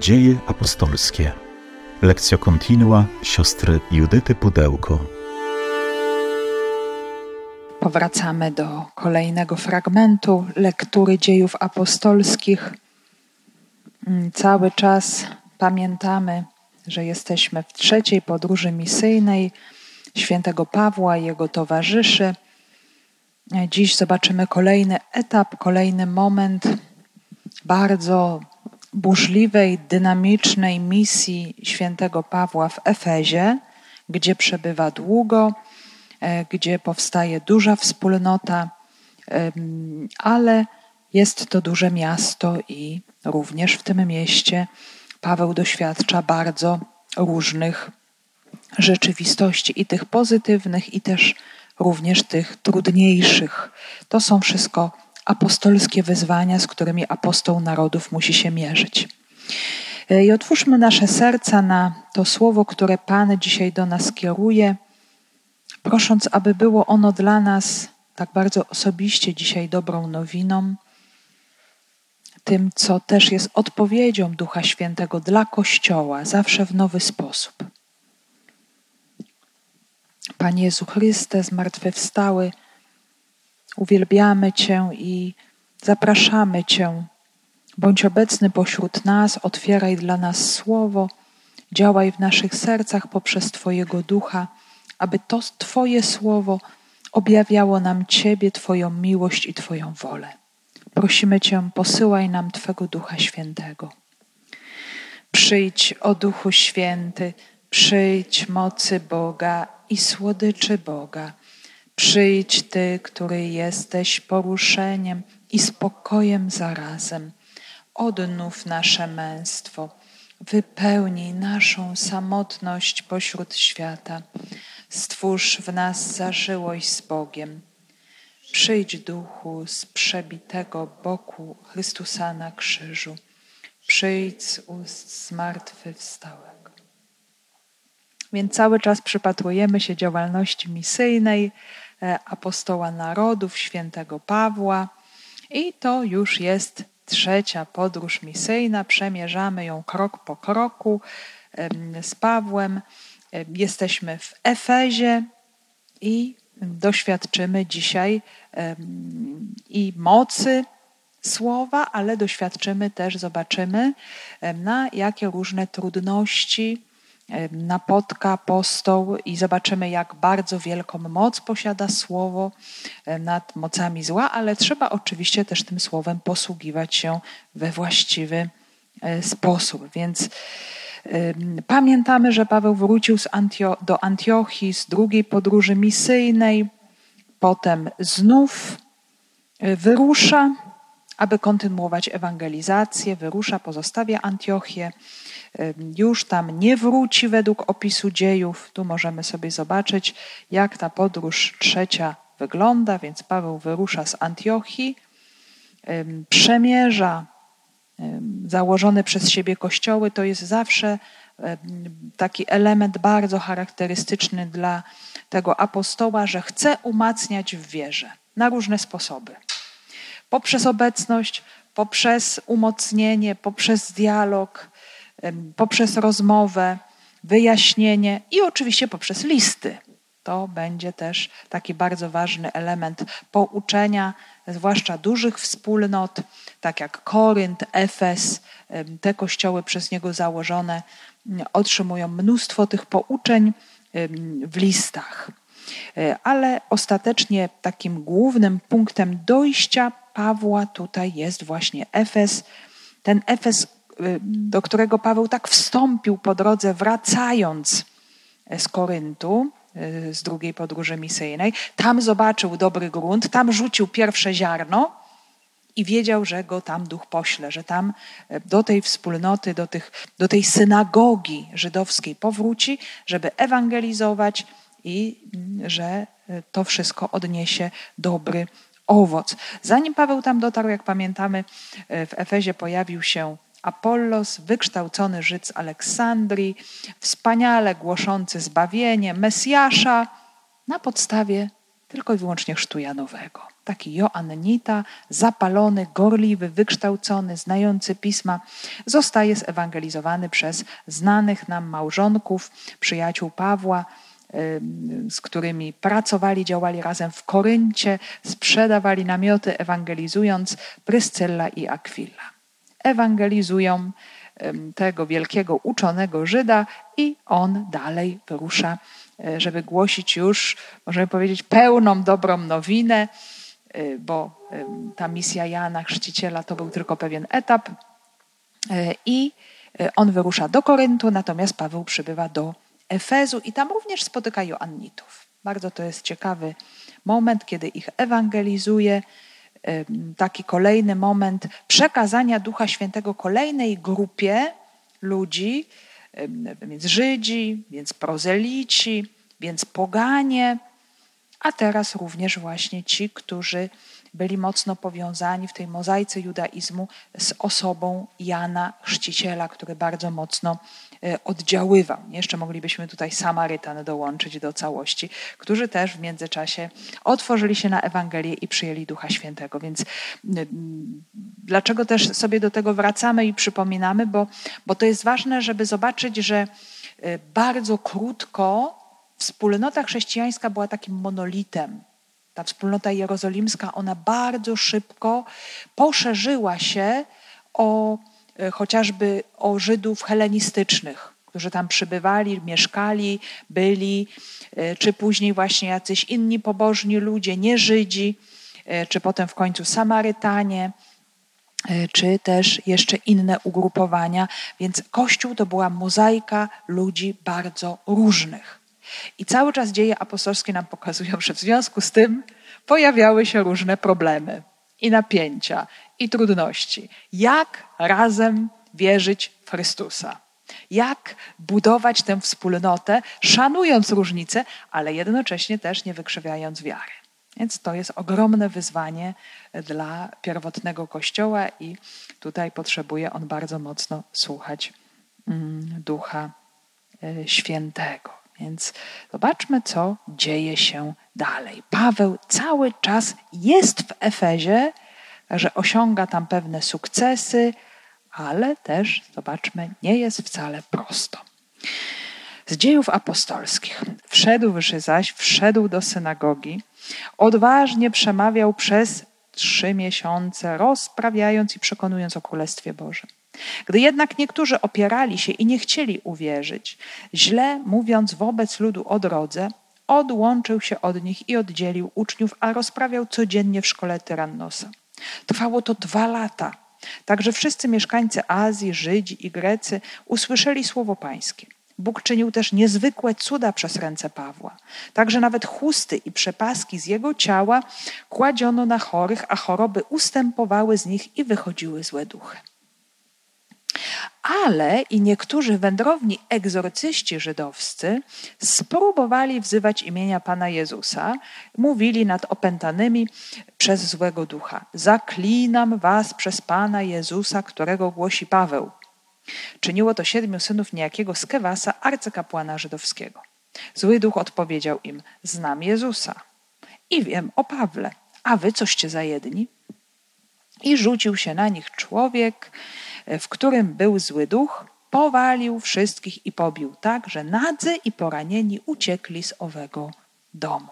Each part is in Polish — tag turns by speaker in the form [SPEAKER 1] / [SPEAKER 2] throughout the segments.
[SPEAKER 1] Dzieje apostolskie. Lekcja kontinua siostry Judyty Pudełko.
[SPEAKER 2] Powracamy do kolejnego fragmentu lektury dziejów apostolskich. Mm, cały czas pamiętamy, że jesteśmy w trzeciej podróży misyjnej świętego Pawła i jego towarzyszy. Dziś zobaczymy kolejny etap, kolejny moment bardzo burzliwej, dynamicznej misji świętego Pawła w Efezie, gdzie przebywa długo, e, gdzie powstaje duża wspólnota, ale jest to duże miasto i również w tym mieście Paweł doświadcza bardzo różnych rzeczywistości i tych pozytywnych, i też również tych trudniejszych. To są wszystko apostolskie wyzwania, z którymi apostoł narodów musi się mierzyć. E, I otwórzmy nasze serca na to słowo, które Pan dzisiaj do nas kieruje, prosząc, aby było ono dla nas tak bardzo osobiście dzisiaj dobrą nowiną, tym, co też jest odpowiedzią Ducha Świętego dla Kościoła, zawsze w nowy sposób. Panie Jezu Chryste, zmartwychwstały, uwielbiamy Cię i zapraszamy Cię. Bądź obecny pośród nas, otwieraj dla nas słowo, działaj w naszych sercach poprzez Twojego ducha, aby to Twoje słowo objawiało nam Ciebie, Twoją miłość i Twoją wolę. Prosimy Cię, posyłaj nam Twego Ducha Świętego. Przyjdź, o Duchu Święty, przyjdź mocy Boga i słodyczy Boga. Przyjdź Ty, który jesteś poruszeniem i spokojem zarazem. Odnów nasze męstwo, wypełnij naszą samotność pośród świata. Stwórz w nas zażyłość z Bogiem. Przyjdź duchu z przebitego boku Chrystusa na krzyżu. Przyjdź z ust zmartwychwstałego. Więc cały czas przypatrujemy się działalności misyjnej, apostoła narodów, świętego Pawła. I to już jest trzecia podróż misyjna. Przemierzamy ją krok po kroku z Pawłem. Jesteśmy w Efezie i doświadczymy dzisiaj i mocy słowa, ale doświadczymy też, zobaczymy, na jakie różne trudności napotka apostoł i zobaczymy, jak bardzo wielką moc posiada słowo nad mocami zła, ale trzeba oczywiście też tym słowem posługiwać się we właściwy e, sposób. Więc pamiętamy, że Paweł wrócił Antio do Antiochii z drugiej podróży misyjnej, potem znów e, wyrusza, aby kontynuować ewangelizację, wyrusza, pozostawia Antiochię już tam nie wróci według opisu dziejów. Tu możemy sobie zobaczyć, jak ta podróż trzecia wygląda. Więc Paweł wyrusza z Antiochii, przemierza założone przez siebie kościoły. To jest zawsze taki element bardzo charakterystyczny dla tego apostoła, że chce umacniać w wierze na różne sposoby. Poprzez obecność, poprzez umocnienie, poprzez dialog, poprzez rozmowę, wyjaśnienie i oczywiście poprzez listy. To będzie też taki bardzo ważny element pouczenia, zwłaszcza dużych wspólnot, tak jak Korynt, Efes, te kościoły przez niego założone, otrzymują mnóstwo tych pouczeń w listach. E, ale ostatecznie takim głównym punktem dojścia Pawła tutaj jest właśnie Efes. Ten Efes do którego Paweł tak wstąpił po drodze, wracając z Koryntu, y, z drugiej podróży misyjnej. Tam zobaczył dobry grunt, tam rzucił pierwsze ziarno i wiedział, że go tam duch pośle, że tam y, do tej wspólnoty, do, tych, do tej synagogi żydowskiej powróci, żeby ewangelizować i mm, że y, to wszystko odniesie dobry owoc. Zanim Paweł tam dotarł, jak pamiętamy, w Efezie pojawił się Apollos, wykształcony Żyd z Aleksandrii, wspaniale głoszący zbawienie, Mesjasza na podstawie tylko i wyłącznie chrztu Janowego. taki Joannita, zapalony, gorliwy, wykształcony, znający pisma, zostaje zewangelizowany przez znanych nam małżonków, przyjaciół Pawła, z którymi pracowali, działali razem w Koryncie, sprzedawali namioty, ewangelizując Pryscylla i Aquila. Ewangelizują tego wielkiego uczonego Żyda i on dalej wyrusza, e, żeby głosić już, możemy powiedzieć, pełną dobrą nowinę, e, bo ta misja Jana Chrzciciela to był tylko pewien etap e, i on wyrusza do Koryntu, natomiast Paweł przybywa do Efezu i tam również spotyka Joannitów. Bardzo to jest ciekawy moment, kiedy ich ewangelizuje. Taki kolejny moment przekazania Ducha Świętego kolejnej grupie ludzi, więc Żydzi, więc prozelici, więc poganie, a teraz również właśnie ci, którzy byli mocno powiązani w tej mozaice judaizmu z osobą Jana Chrzciciela, który bardzo mocno e, oddziaływał. Jeszcze moglibyśmy tutaj Samarytan dołączyć do całości, którzy też w międzyczasie otworzyli się na Ewangelię i przyjęli Ducha Świętego. Więc dlaczego też sobie do tego wracamy i przypominamy? Bo, bo to jest ważne, żeby zobaczyć, że e, bardzo krótko wspólnota chrześcijańska była takim monolitem ta wspólnota jerozolimska, ona bardzo szybko poszerzyła się o e, chociażby o Żydów helenistycznych, którzy tam przybywali, mieszkali, byli, e, czy później właśnie jacyś inni pobożni ludzie, nie Żydzi, e, czy potem w końcu Samarytanie, czy też jeszcze inne ugrupowania. Więc Kościół to była mozaika ludzi bardzo różnych. I cały czas dzieje apostolskie nam pokazują, że w związku z tym pojawiały się różne problemy i napięcia i trudności. Jak razem wierzyć w Chrystusa? Jak budować tę wspólnotę, szanując różnice, ale jednocześnie też nie wykrzywiając wiary. Więc to jest ogromne wyzwanie dla pierwotnego Kościoła i tutaj potrzebuje on bardzo mocno słuchać mm, Ducha e, Świętego. Więc zobaczmy, co dzieje się dalej. Paweł cały czas jest w Efezie, że osiąga tam pewne sukcesy, ale też, zobaczmy, nie jest wcale prosto. Z dziejów apostolskich. Wszedłszy zaś, wszedł do synagogi, odważnie przemawiał przez trzy miesiące, rozprawiając i przekonując o Królestwie Bożym. Gdy jednak niektórzy opierali się i nie chcieli uwierzyć, źle mówiąc wobec ludu o drodze, odłączył się od nich i oddzielił uczniów, a rozprawiał codziennie w szkole Tyrannosa. Trwało to dwa lata. Także wszyscy mieszkańcy Azji, Żydzi i Grecy usłyszeli słowo Pańskie. Bóg czynił też niezwykłe cuda przez ręce Pawła. Także nawet chusty i przepaski z jego ciała kładziono na chorych, a choroby ustępowały z nich i wychodziły złe duchy. Ale i niektórzy wędrowni egzorcyści żydowscy spróbowali wzywać imienia Pana Jezusa, mówili nad opętanymi przez złego ducha: Zaklinam was przez Pana Jezusa, którego głosi Paweł. Czyniło to siedmiu synów niejakiego Skewasa, arcykapłana żydowskiego. Zły duch odpowiedział im: Znam Jezusa i wiem o Pawle, a wy coście za jedni? I rzucił się na nich człowiek, w którym był zły duch, powalił wszystkich i pobił tak, że nadzy i poranieni uciekli z owego domu.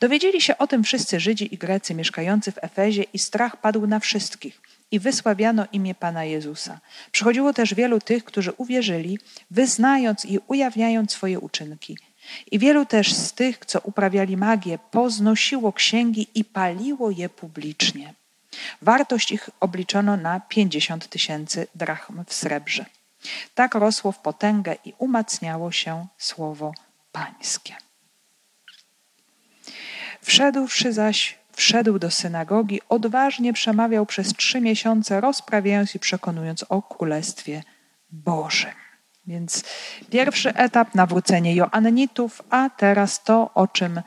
[SPEAKER 2] Dowiedzieli się o tym wszyscy Żydzi i Grecy mieszkający w Efezie i strach padł na wszystkich i wysławiano imię Pana Jezusa. Przychodziło też wielu tych, którzy uwierzyli, wyznając i ujawniając swoje uczynki. I wielu też z tych, co uprawiali magię, poznosiło księgi i paliło je publicznie. Wartość ich obliczono na 50 tysięcy drachm w srebrze. Tak rosło w potęgę i umacniało się słowo pańskie. Wszedłszy zaś, wszedł do synagogi, odważnie przemawiał przez trzy miesiące, rozprawiając i przekonując o Królestwie Bożym. Więc pierwszy etap nawrócenie Joannitów, a teraz to, o czym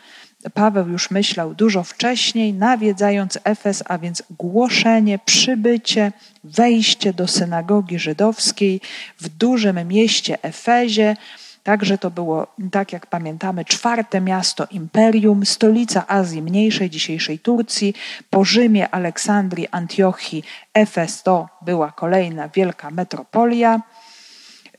[SPEAKER 2] Paweł już myślał dużo wcześniej, nawiedzając Efes, a więc głoszenie, przybycie, wejście do synagogi żydowskiej w dużym mieście Efezie, Także to było, tak jak pamiętamy, czwarte miasto imperium, stolica Azji Mniejszej, dzisiejszej Turcji. Po Rzymie, Aleksandrii, Antiochii, Efes to była kolejna wielka metropolia.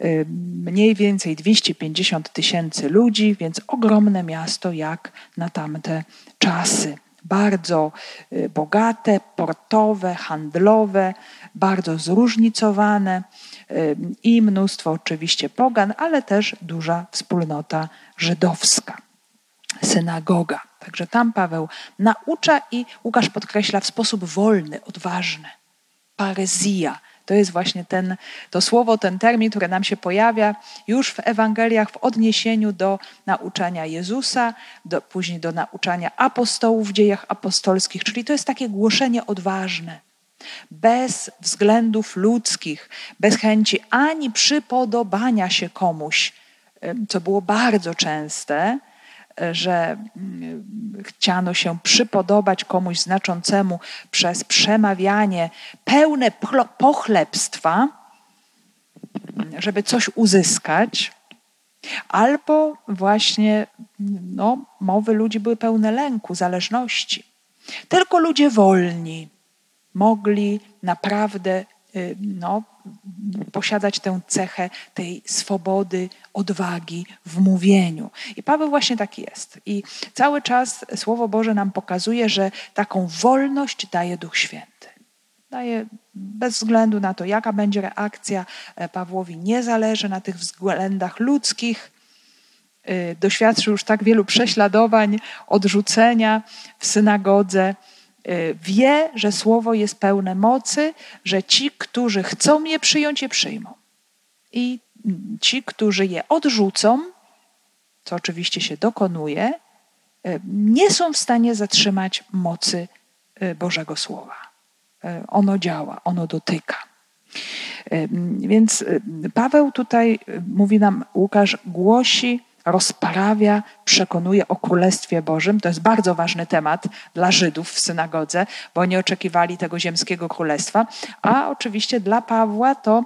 [SPEAKER 2] Y, mniej więcej 250 tysięcy ludzi, więc ogromne miasto jak na tamte czasy. Bardzo y, bogate, portowe, handlowe, bardzo zróżnicowane y, i mnóstwo oczywiście pogan, ale też duża wspólnota żydowska, synagoga. Także tam Paweł naucza i Łukasz podkreśla w sposób wolny, odważny. Parezja, to jest właśnie ten, to słowo, ten termin, który nam się pojawia już w Ewangeliach w odniesieniu do nauczania Jezusa, do, później do nauczania apostołów w dziejach apostolskich, czyli to jest takie głoszenie odważne, bez względów ludzkich, bez chęci ani przypodobania się komuś, co było bardzo częste, że mm, chciano się przypodobać komuś znaczącemu przez przemawianie pełne pochlebstwa, żeby coś uzyskać, albo właśnie no, mowy ludzi były pełne lęku, zależności. Tylko ludzie wolni mogli naprawdę no, posiadać tę cechę tej swobody, odwagi w mówieniu. I Paweł właśnie taki jest. I cały czas Słowo Boże nam pokazuje, że taką wolność daje Duch Święty. Daje bez względu na to, jaka będzie reakcja e, Pawłowi, nie zależy na tych względach ludzkich. E, doświadczył już tak wielu prześladowań, odrzucenia w synagodze Y, wie, że słowo jest pełne mocy, że ci, którzy chcą je przyjąć, je przyjmą. I ci, którzy je odrzucą, co oczywiście się dokonuje, y, nie są w stanie zatrzymać mocy y, Bożego Słowa. Ono działa, ono dotyka. Więc Paweł tutaj, mówi nam Łukasz, głosi rozprawia, przekonuje o Królestwie Bożym. To jest bardzo ważny temat dla Żydów w synagodze, bo oni oczekiwali tego ziemskiego królestwa. A oczywiście dla Pawła to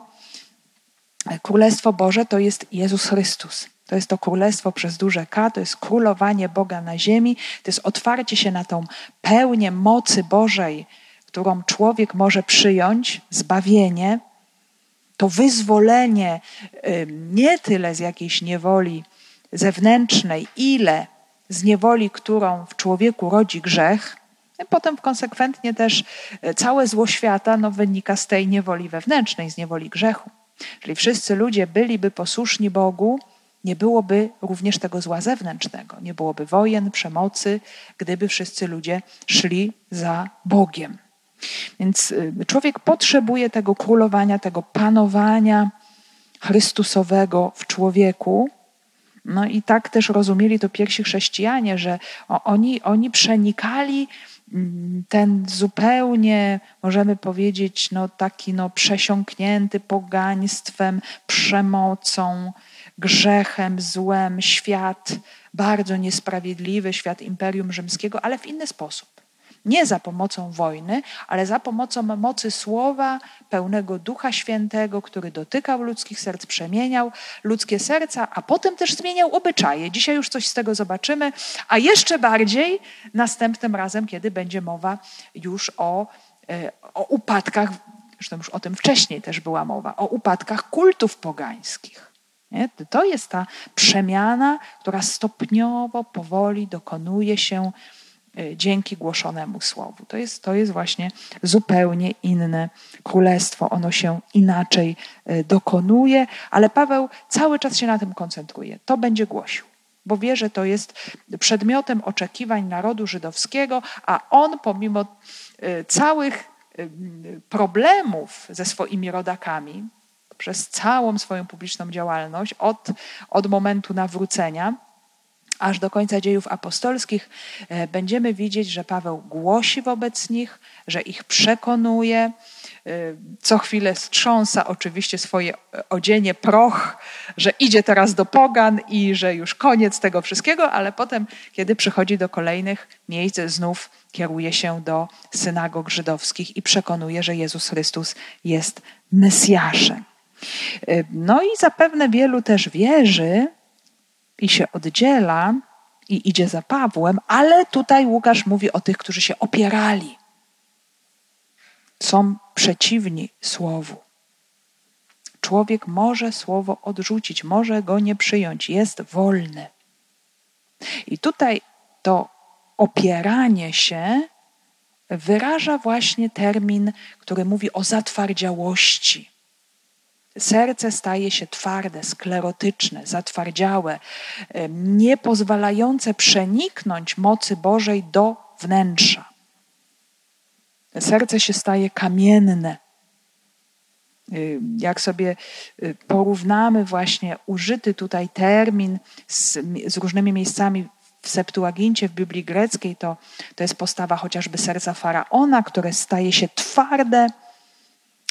[SPEAKER 2] Królestwo Boże to jest Jezus Chrystus. To jest to królestwo przez duże K, to jest królowanie Boga na ziemi, to jest otwarcie się na tą pełnię mocy Bożej, którą człowiek może przyjąć, zbawienie, to wyzwolenie nie tyle z jakiejś niewoli zewnętrznej, ile z niewoli, którą w człowieku rodzi grzech, potem konsekwentnie też e, całe zło świata no, wynika z tej niewoli wewnętrznej, z niewoli grzechu. Czyli wszyscy ludzie byliby posłuszni Bogu, nie byłoby również tego zła zewnętrznego, nie byłoby wojen, przemocy, gdyby wszyscy ludzie szli za Bogiem. Więc e, człowiek potrzebuje tego królowania, tego panowania Chrystusowego w człowieku, no i tak też rozumieli to pierwsi chrześcijanie, że oni, oni przenikali mm, ten zupełnie, możemy powiedzieć, no taki no przesiąknięty pogaństwem, przemocą, grzechem, złem świat, bardzo niesprawiedliwy świat Imperium Rzymskiego, ale w inny sposób. Nie za pomocą wojny, ale za pomocą mocy słowa pełnego Ducha Świętego, który dotykał ludzkich serc, przemieniał ludzkie serca, a potem też zmieniał obyczaje. Dzisiaj już coś z tego zobaczymy, a jeszcze bardziej następnym razem, kiedy będzie mowa już o, e, o upadkach, zresztą już o tym wcześniej też była mowa, o upadkach kultów pogańskich. Nie? To jest ta przemiana, która stopniowo, powoli dokonuje się dzięki głoszonemu słowu. To jest, to jest właśnie zupełnie inne królestwo. Ono się inaczej y, dokonuje, ale Paweł cały czas się na tym koncentruje. To będzie głosił, bo wie, że to jest przedmiotem oczekiwań narodu żydowskiego, a on pomimo y, całych problemów ze swoimi rodakami, przez całą swoją publiczną działalność, od, od momentu nawrócenia, aż do końca dziejów apostolskich, e, będziemy widzieć, że Paweł głosi wobec nich, że ich przekonuje, e, co chwilę strząsa oczywiście swoje odzienie, proch, że idzie teraz do pogan i że już koniec tego wszystkiego, ale potem, kiedy przychodzi do kolejnych miejsc, znów kieruje się do synagog żydowskich i przekonuje, że Jezus Chrystus jest Mesjaszem. E, no i zapewne wielu też wierzy, i się oddziela i idzie za Pawłem, ale tutaj Łukasz mówi o tych, którzy się opierali. Są przeciwni słowu. Człowiek może słowo odrzucić, może go nie przyjąć, jest wolny. I tutaj to opieranie się wyraża właśnie termin, który mówi o zatwardziałości. Serce staje się twarde, sklerotyczne, zatwardziałe, nie pozwalające przeniknąć mocy Bożej do wnętrza. Serce się staje kamienne. Jak sobie y, porównamy właśnie użyty tutaj termin z, z różnymi miejscami w Septuagincie, w Biblii greckiej, to, to jest postawa chociażby serca faraona, które staje się twarde.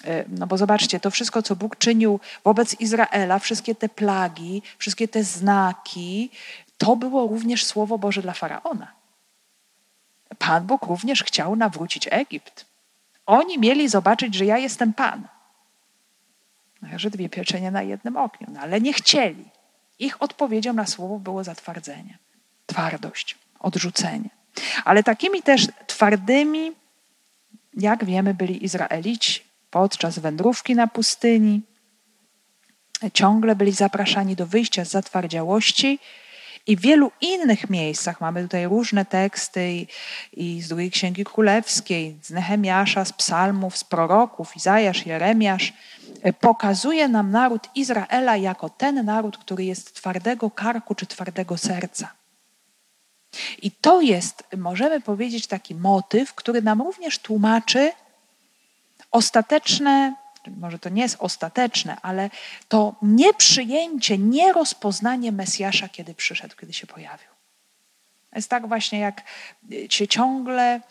[SPEAKER 2] Y, no bo zobaczcie, to wszystko, co Bóg czynił wobec Izraela, wszystkie te plagi, wszystkie te znaki, to było również Słowo Boże dla faraona. Pan Bóg również chciał nawrócić Egipt. Oni mieli zobaczyć, że ja jestem Pan. No, że dwie pieczenie na jednym ogniu, no, ale nie chcieli. Ich odpowiedzią na słowo było zatwardzenie, twardość, odrzucenie. Ale takimi też twardymi, jak wiemy, byli Izraelici podczas wędrówki na pustyni. Ciągle byli zapraszani do wyjścia z zatwardziałości i w wielu innych miejscach mamy tutaj różne teksty i, i z drugiej Księgi Królewskiej, z Nehemiasza, z psalmów, z proroków, Izajasz, Jeremiasz, e, pokazuje nam naród Izraela jako ten naród, który jest twardego karku czy twardego serca. I to jest, możemy powiedzieć, taki motyw, który nam również tłumaczy ostateczne może to nie jest ostateczne, ale to nieprzyjęcie, nierozpoznanie Mesjasza, kiedy przyszedł, kiedy się pojawił. Jest tak właśnie, jak się ciągle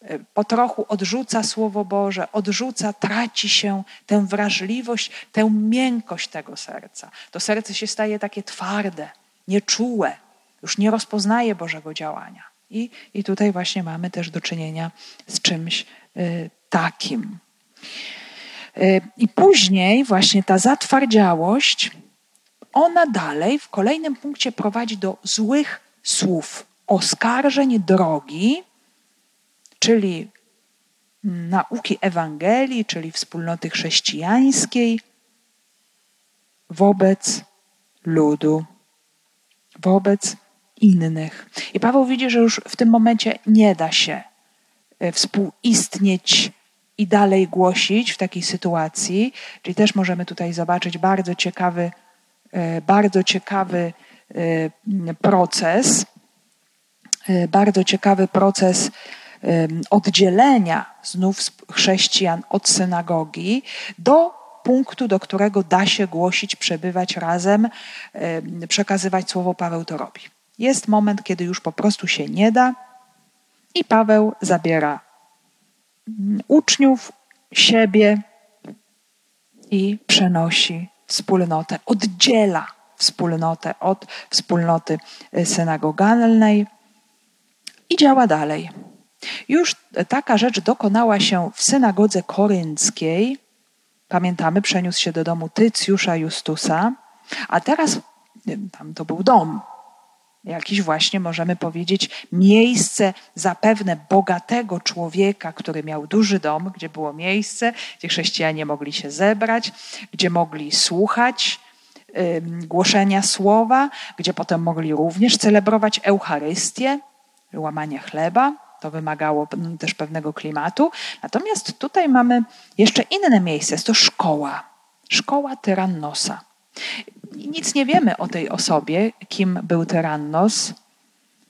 [SPEAKER 2] e, po trochu odrzuca Słowo Boże, odrzuca, traci się tę wrażliwość, tę miękkość tego serca. To serce się staje takie twarde, nieczułe, już nie rozpoznaje Bożego działania. I, i tutaj właśnie mamy też do czynienia z czymś y, takim. Y, I później właśnie ta zatwardziałość, ona dalej w kolejnym punkcie prowadzi do złych słów, oskarżeń drogi, czyli nauki Ewangelii, czyli wspólnoty chrześcijańskiej wobec ludu, wobec innych. I Paweł widzi, że już w tym momencie nie da się y, współistnieć i dalej głosić w takiej sytuacji. Czyli też możemy tutaj zobaczyć bardzo ciekawy, e, bardzo ciekawy e, proces, e, bardzo ciekawy proces oddzielenia znów chrześcijan od synagogi do punktu, do którego da się głosić, przebywać razem, przekazywać słowo Paweł to robi. Jest moment, kiedy już po prostu się nie da i Paweł zabiera uczniów, siebie i przenosi wspólnotę, oddziela wspólnotę od wspólnoty synagogalnej i działa dalej. Już taka rzecz dokonała się w synagodze korynckiej. Pamiętamy, przeniósł się do domu Tycjusza Justusa, a teraz tam to był dom jakiś właśnie, możemy powiedzieć, miejsce zapewne bogatego człowieka, który miał duży dom, gdzie było miejsce, gdzie chrześcijanie mogli się zebrać, gdzie mogli słuchać głoszenia słowa, gdzie potem mogli również celebrować Eucharystię, łamanie chleba. To wymagało też pewnego klimatu. Natomiast tutaj mamy jeszcze inne miejsce. Jest to szkoła. Szkoła Tyrannosa. Nic nie wiemy o tej osobie, kim był Tyrannos.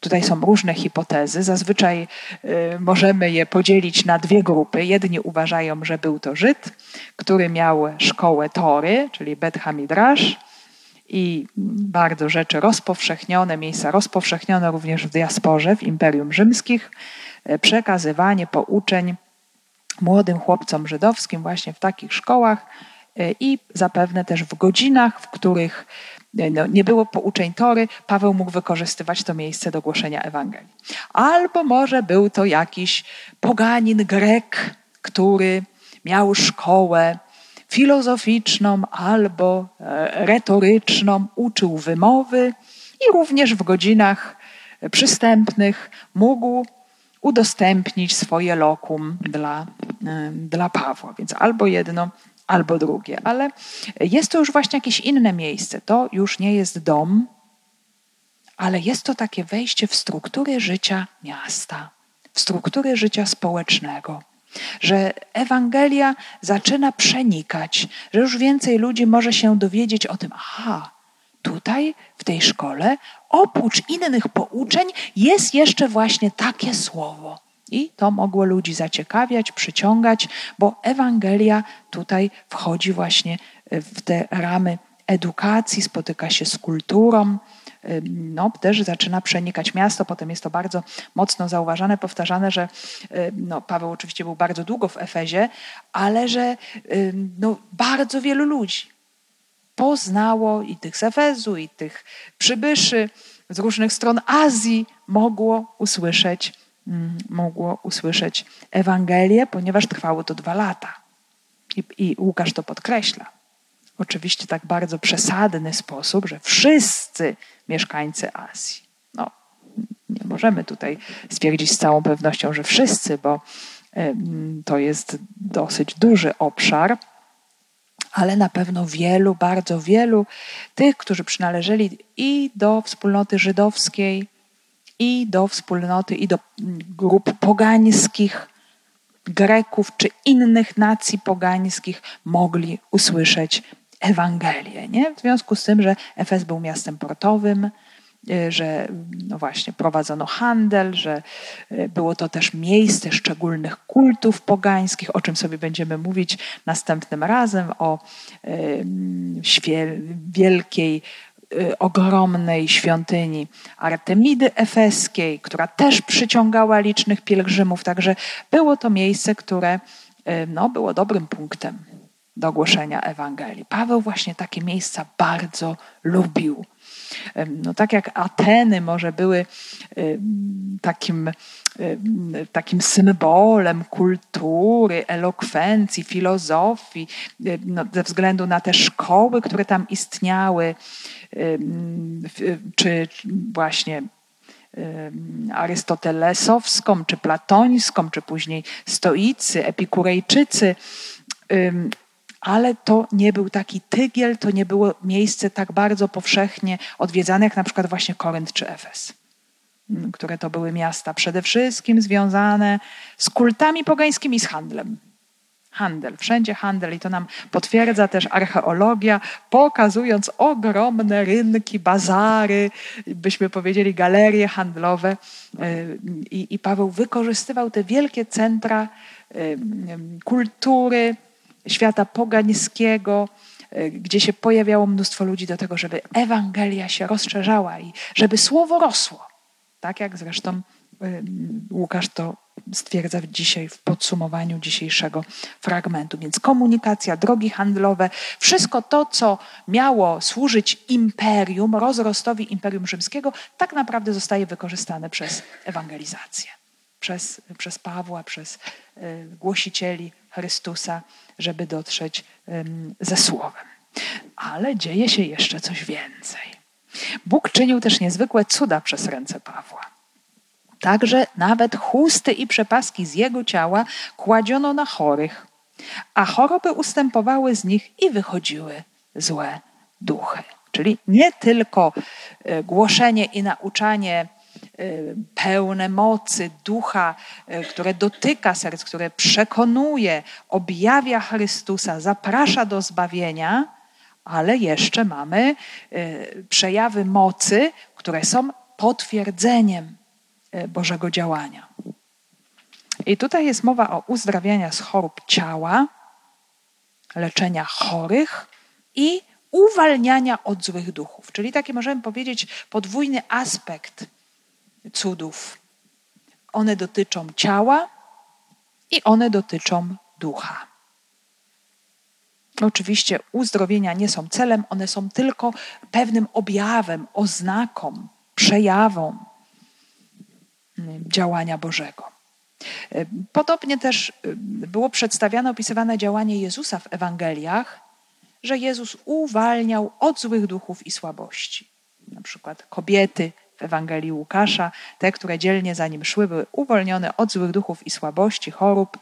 [SPEAKER 2] Tutaj są różne hipotezy. Zazwyczaj y, możemy je podzielić na dwie grupy. Jedni uważają, że był to Żyd, który miał szkołę Tory, czyli Bet Hamidrash i bardzo rzeczy rozpowszechnione, miejsca rozpowszechnione również w diasporze, w Imperium Rzymskich, y, przekazywanie pouczeń młodym chłopcom żydowskim właśnie w takich szkołach E, i zapewne też w godzinach, w których e, no, nie było pouczeń Tory, Paweł mógł wykorzystywać to miejsce do głoszenia Ewangelii. Albo może był to jakiś poganin Grek, który miał szkołę filozoficzną albo e, retoryczną, uczył wymowy i również w godzinach przystępnych mógł udostępnić swoje lokum dla, dla Pawła. Więc albo jedno, albo drugie. Ale jest to już właśnie jakieś inne miejsce. To już nie jest dom, ale jest to takie wejście w struktury życia miasta, w struktury życia społecznego. Że Ewangelia zaczyna przenikać, że już więcej ludzi może się dowiedzieć o tym, aha, tutaj w tej szkole, oprócz innych pouczeń, jest jeszcze właśnie takie słowo. I to mogło ludzi zaciekawiać, przyciągać, bo Ewangelia tutaj wchodzi właśnie w te ramy edukacji, spotyka się z kulturą, no, też zaczyna przenikać miasto. Potem jest to bardzo mocno zauważane, powtarzane, że no, Paweł oczywiście był bardzo długo w Efezie, ale że no, bardzo wielu ludzi poznało i tych z Efezu, i tych przybyszy z różnych stron Azji mogło usłyszeć, mogło usłyszeć Ewangelię, ponieważ trwało to dwa lata. I, I Łukasz to podkreśla. Oczywiście tak bardzo przesadny sposób, że wszyscy mieszkańcy Azji. No, nie możemy tutaj stwierdzić z całą pewnością, że wszyscy, bo to jest dosyć duży obszar, ale na pewno wielu, bardzo wielu tych, którzy przynależeli i do wspólnoty żydowskiej, i do wspólnoty, i do grup pogańskich, Greków czy innych nacji pogańskich mogli usłyszeć Ewangelię. Nie? W związku z tym, że Efes był miastem portowym, y, że no właśnie prowadzono handel, że y, było to też miejsce szczególnych kultów pogańskich, o czym sobie będziemy mówić następnym razem, o wielkiej, ogromnej świątyni Artemidy Efeskiej, która też przyciągała licznych pielgrzymów. Także było to miejsce, które no, było dobrym punktem do głoszenia Ewangelii. Paweł właśnie takie miejsca bardzo lubił. No, tak jak Ateny może były takim, takim symbolem kultury, elokwencji, filozofii, no, ze względu na te szkoły, które tam istniały, czy właśnie arystotelesowską, czy platońską, czy później stoicy, epikurejczycy, ale to nie był taki tygiel, to nie było miejsce tak bardzo powszechnie odwiedzane, jak na przykład właśnie Korynt czy Efes, mm, które to były miasta przede wszystkim związane z kultami pogańskimi, z handlem. Handel, wszędzie handel i to nam potwierdza też archeologia, pokazując ogromne rynki, bazary, byśmy powiedzieli galerie handlowe. I, i Paweł wykorzystywał te wielkie centra kultury, świata pogańskiego, e, gdzie się pojawiało mnóstwo ludzi do tego, żeby Ewangelia się rozszerzała i żeby słowo rosło. Tak jak zresztą e, Łukasz to stwierdza dzisiaj w podsumowaniu dzisiejszego fragmentu. Więc komunikacja, drogi handlowe, wszystko to, co miało służyć imperium, rozrostowi imperium rzymskiego, tak naprawdę zostaje wykorzystane przez ewangelizację, przez, przez Pawła, przez y, głosicieli Chrystusa żeby dotrzeć ze słowem. Ale dzieje się jeszcze coś więcej. Bóg czynił też niezwykłe cuda przez ręce Pawła. Także nawet chusty i przepaski z jego ciała kładziono na chorych, a choroby ustępowały z nich i wychodziły złe duchy. Czyli nie tylko e, głoszenie i nauczanie pełne mocy ducha, y, które dotyka serc, które przekonuje, objawia Chrystusa, zaprasza do zbawienia, ale jeszcze mamy y, przejawy mocy, które są potwierdzeniem Bożego działania. I tutaj jest mowa o uzdrawianiu z chorób ciała, leczenia chorych i uwalniania od złych duchów. Czyli taki możemy powiedzieć podwójny aspekt cudów. One dotyczą ciała i one dotyczą ducha. Oczywiście uzdrowienia nie są celem, one są tylko pewnym objawem, oznaką, przejawą mm, działania Bożego. Podobnie też y, było przedstawiane, opisywane działanie Jezusa w Ewangeliach, że Jezus uwalniał od złych duchów i słabości. Na przykład kobiety Ewangelii Łukasza, te, które dzielnie za nim szły, były uwolnione od złych duchów i słabości, chorób,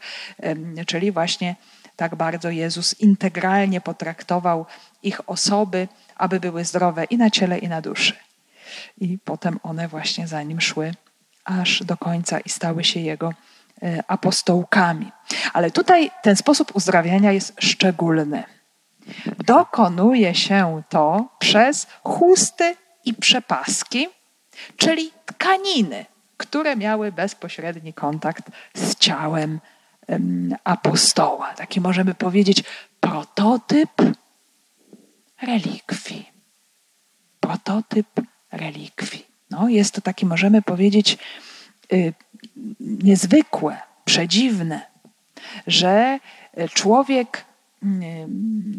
[SPEAKER 2] czyli właśnie tak bardzo Jezus integralnie potraktował ich osoby, aby były zdrowe i na ciele, i na duszy. I potem one właśnie za nim szły aż do końca i stały się jego e, apostołkami. Ale tutaj ten sposób uzdrawiania jest szczególny. Dokonuje się to przez chusty i przepaski, czyli tkaniny, które miały bezpośredni kontakt z ciałem apostoła. Taki możemy powiedzieć prototyp relikwii. Prototyp relikwii. No, jest to taki, możemy powiedzieć, y, niezwykłe, przedziwne, że człowiek y,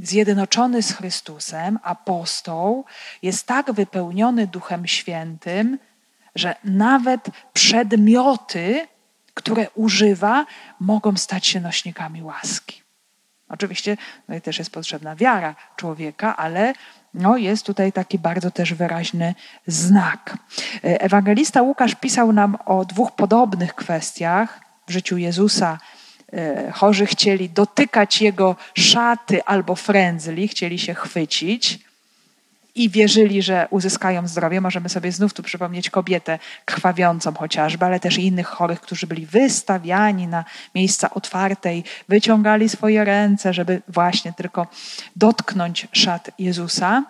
[SPEAKER 2] zjednoczony z Chrystusem, apostoł, jest tak wypełniony Duchem Świętym, że nawet przedmioty, które używa, mogą stać się nośnikami łaski. Oczywiście no też jest potrzebna wiara człowieka, ale no, jest tutaj taki bardzo też wyraźny znak. Ewangelista Łukasz pisał nam o dwóch podobnych kwestiach w życiu Jezusa. E, chorzy chcieli dotykać jego szaty albo frędzli, chcieli się chwycić i wierzyli, że uzyskają zdrowie. Możemy sobie znów tu przypomnieć kobietę krwawiącą chociażby, ale też innych chorych, którzy byli wystawiani na miejsca otwarte i wyciągali swoje ręce, żeby właśnie tylko dotknąć szat Jezusa.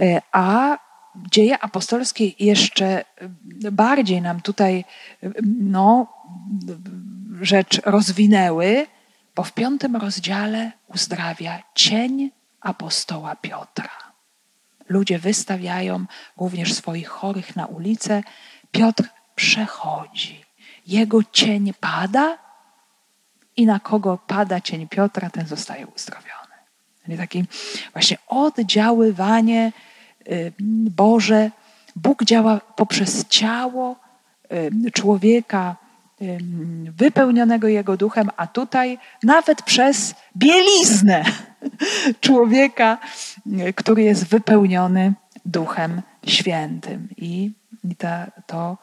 [SPEAKER 2] E, a dzieje apostolskie jeszcze bardziej nam tutaj no, rzecz rozwinęły, bo w piątym rozdziale uzdrawia cień apostoła Piotra. Ludzie wystawiają również swoich chorych na ulicę. Piotr przechodzi. Jego cień pada i na kogo pada cień Piotra, ten zostaje uzdrowiony. Czyli takie właśnie oddziaływanie y, Boże. Bóg działa poprzez ciało y, człowieka wypełnionego Jego duchem, a tutaj nawet przez bieliznę człowieka, który jest wypełniony Duchem Świętym. I, i ta, to,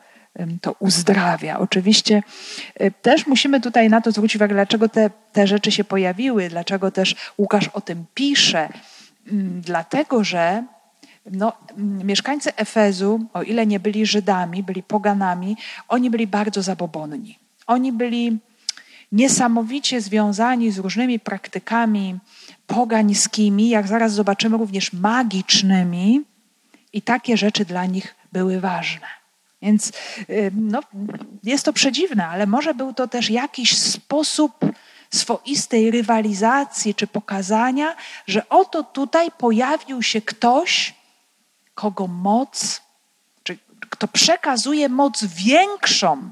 [SPEAKER 2] to uzdrawia. Oczywiście też musimy tutaj na to zwrócić uwagę, dlaczego te, te rzeczy się pojawiły, dlaczego też Łukasz o tym pisze. Dlatego, że no, mieszkańcy Efezu, o ile nie byli Żydami, byli poganami, oni byli bardzo zabobonni. Oni byli niesamowicie związani z różnymi praktykami pogańskimi, jak zaraz zobaczymy, również magicznymi, i takie rzeczy dla nich były ważne. Więc y, no, jest to przedziwne, ale może był to też jakiś sposób swoistej rywalizacji czy pokazania, że oto tutaj pojawił się ktoś, kogo moc, czy kto przekazuje moc większą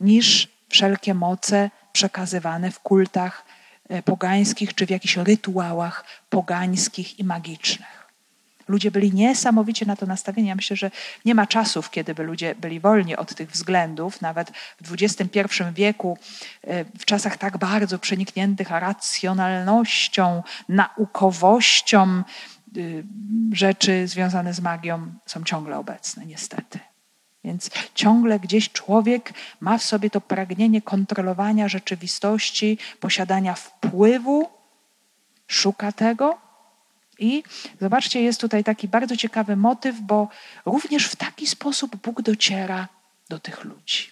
[SPEAKER 2] niż wszelkie moce przekazywane w kultach e, pogańskich czy w jakichś rytuałach pogańskich i magicznych. Ludzie byli niesamowicie na to nastawieni. Ja myślę, że nie ma czasów, kiedy by ludzie byli wolni od tych względów. Nawet w XXI wieku, e, w czasach tak bardzo przenikniętych racjonalnością, naukowością, rzeczy związane z magią są ciągle obecne, niestety. Więc ciągle gdzieś człowiek ma w sobie to pragnienie kontrolowania rzeczywistości, posiadania wpływu, szuka tego. I zobaczcie, jest tutaj taki bardzo ciekawy motyw, bo również w taki sposób Bóg dociera do tych ludzi.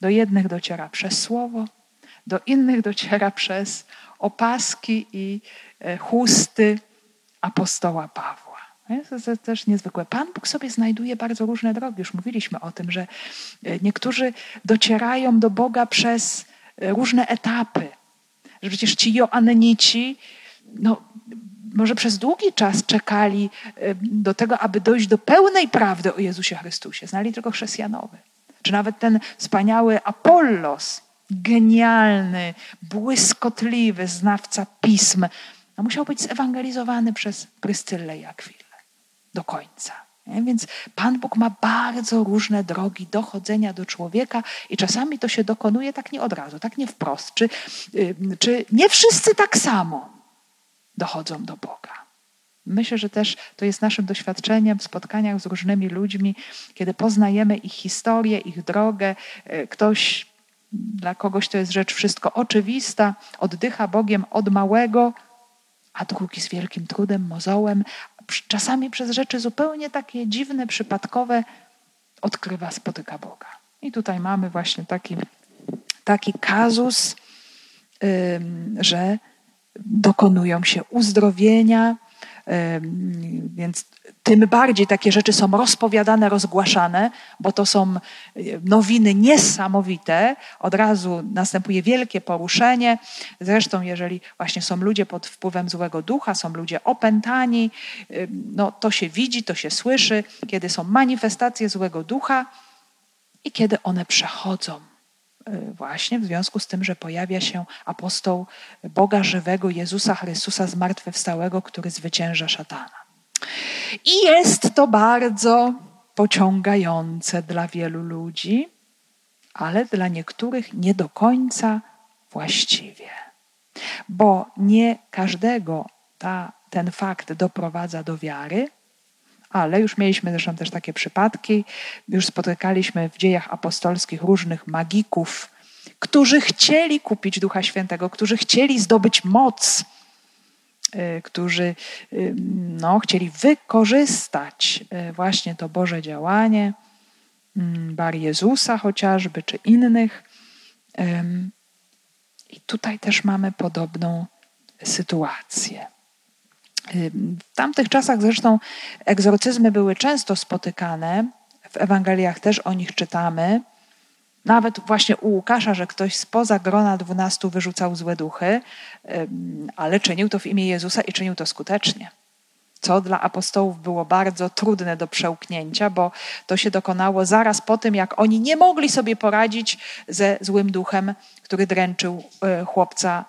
[SPEAKER 2] Do jednych dociera przez słowo, do innych dociera przez opaski i e, chusty apostoła Pawła. To jest też niezwykłe. Pan Bóg sobie znajduje bardzo różne drogi. Już mówiliśmy o tym, że e, niektórzy docierają do Boga przez e, różne etapy. Że przecież ci Joannici, no, może przez długi czas czekali e, do tego, aby dojść do pełnej prawdy o Jezusie Chrystusie. Znali tylko chrześcijanowy. Czy nawet ten wspaniały Apollos, genialny, błyskotliwy znawca pism, no musiał być zewangelizowany przez Pryscyllę i Akwilę do końca. Nie? Więc Pan Bóg ma bardzo różne drogi dochodzenia do człowieka i czasami to się dokonuje tak nie od razu, tak nie wprost. Czy, czy nie wszyscy tak samo dochodzą do Boga. Myślę, że też to jest naszym doświadczeniem w spotkaniach z różnymi ludźmi, kiedy poznajemy ich historię, ich drogę. E, ktoś, dla kogoś to jest rzecz wszystko oczywista, oddycha Bogiem od małego, a drugi z wielkim trudem, mozołem, czasami przez rzeczy zupełnie takie dziwne, przypadkowe, odkrywa, spotyka Boga. I tutaj mamy właśnie taki, taki kazus, że dokonują się uzdrowienia, więc tym bardziej takie rzeczy są rozpowiadane, rozgłaszane, bo to są nowiny niesamowite. Od razu następuje wielkie poruszenie. Zresztą, jeżeli właśnie są ludzie pod wpływem złego ducha, są ludzie opętani, no to się widzi, to się słyszy, kiedy są manifestacje złego ducha i kiedy one przechodzą właśnie w związku z tym, że pojawia się apostoł Boga żywego, Jezusa Chrystusa zmartwychwstałego, który zwycięża szatana. I jest to bardzo pociągające dla wielu ludzi, ale dla niektórych nie do końca właściwie. Bo nie każdego ta, ten fakt doprowadza do wiary, ale już mieliśmy zresztą też takie przypadki, już spotykaliśmy w dziejach apostolskich różnych magików, którzy chcieli kupić Ducha Świętego, którzy chcieli zdobyć moc, y, którzy y, no, chcieli wykorzystać y, właśnie to Boże działanie, mm, Bar Jezusa chociażby, czy innych. I tutaj też mamy podobną sytuację. W tamtych czasach zresztą egzorcyzmy były często spotykane. W Ewangeliach też o nich czytamy. Nawet właśnie u Łukasza, że ktoś spoza grona dwunastu wyrzucał złe duchy, ale czynił to w imię Jezusa i czynił to skutecznie. Co dla apostołów było bardzo trudne do przełknięcia, bo to się dokonało zaraz po tym, jak oni nie mogli sobie poradzić ze złym duchem, który dręczył e, chłopca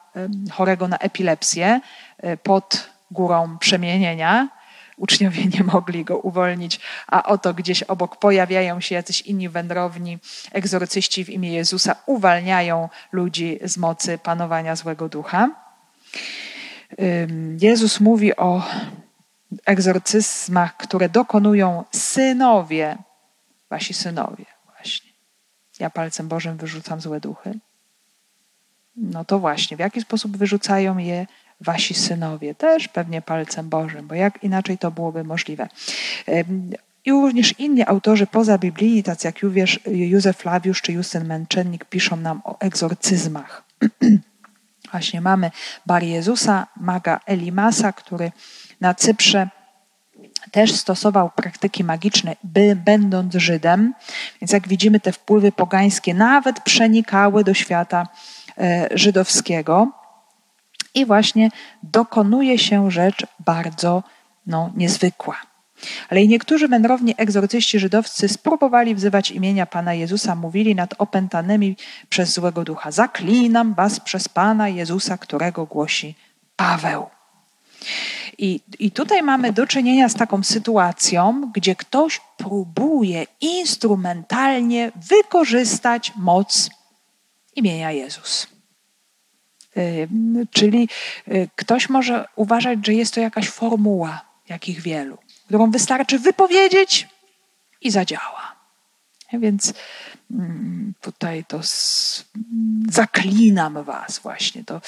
[SPEAKER 2] chorego na epilepsję e, pod górą przemienienia. Uczniowie nie mogli go uwolnić, a oto gdzieś obok pojawiają się jacyś inni wędrowni, egzorcyści w imię Jezusa, uwalniają ludzi z mocy panowania złego ducha. Jezus mówi o egzorcyzmach, które dokonują synowie, wasi synowie, właśnie. Ja palcem Bożym wyrzucam złe duchy. No to właśnie, w jaki sposób wyrzucają je wasi synowie, też pewnie palcem Bożym, bo jak inaczej to byłoby możliwe. I również inni autorzy poza Biblii, tacy jak Józef Flawiusz czy Justyn Męczennik, piszą nam o egzorcyzmach. Właśnie mamy Bar Jezusa, maga Elimasa, który na Cyprze też stosował praktyki magiczne, by, będąc Żydem. Więc jak widzimy, te wpływy pogańskie nawet przenikały do świata e, żydowskiego i właśnie dokonuje się rzecz bardzo no, niezwykła. Ale i niektórzy wędrowni egzorcyści żydowscy spróbowali wzywać imienia Pana Jezusa, mówili nad opętanymi przez złego ducha: Zaklinam was przez Pana Jezusa, którego głosi Paweł. I, I tutaj mamy do czynienia z taką sytuacją, gdzie ktoś próbuje instrumentalnie wykorzystać moc imienia Jezus. Czyli y, ktoś może uważać, że jest to jakaś formuła, jakich wielu, którą wystarczy wypowiedzieć i zadziała. Więc tutaj to zaklinam Was właśnie. To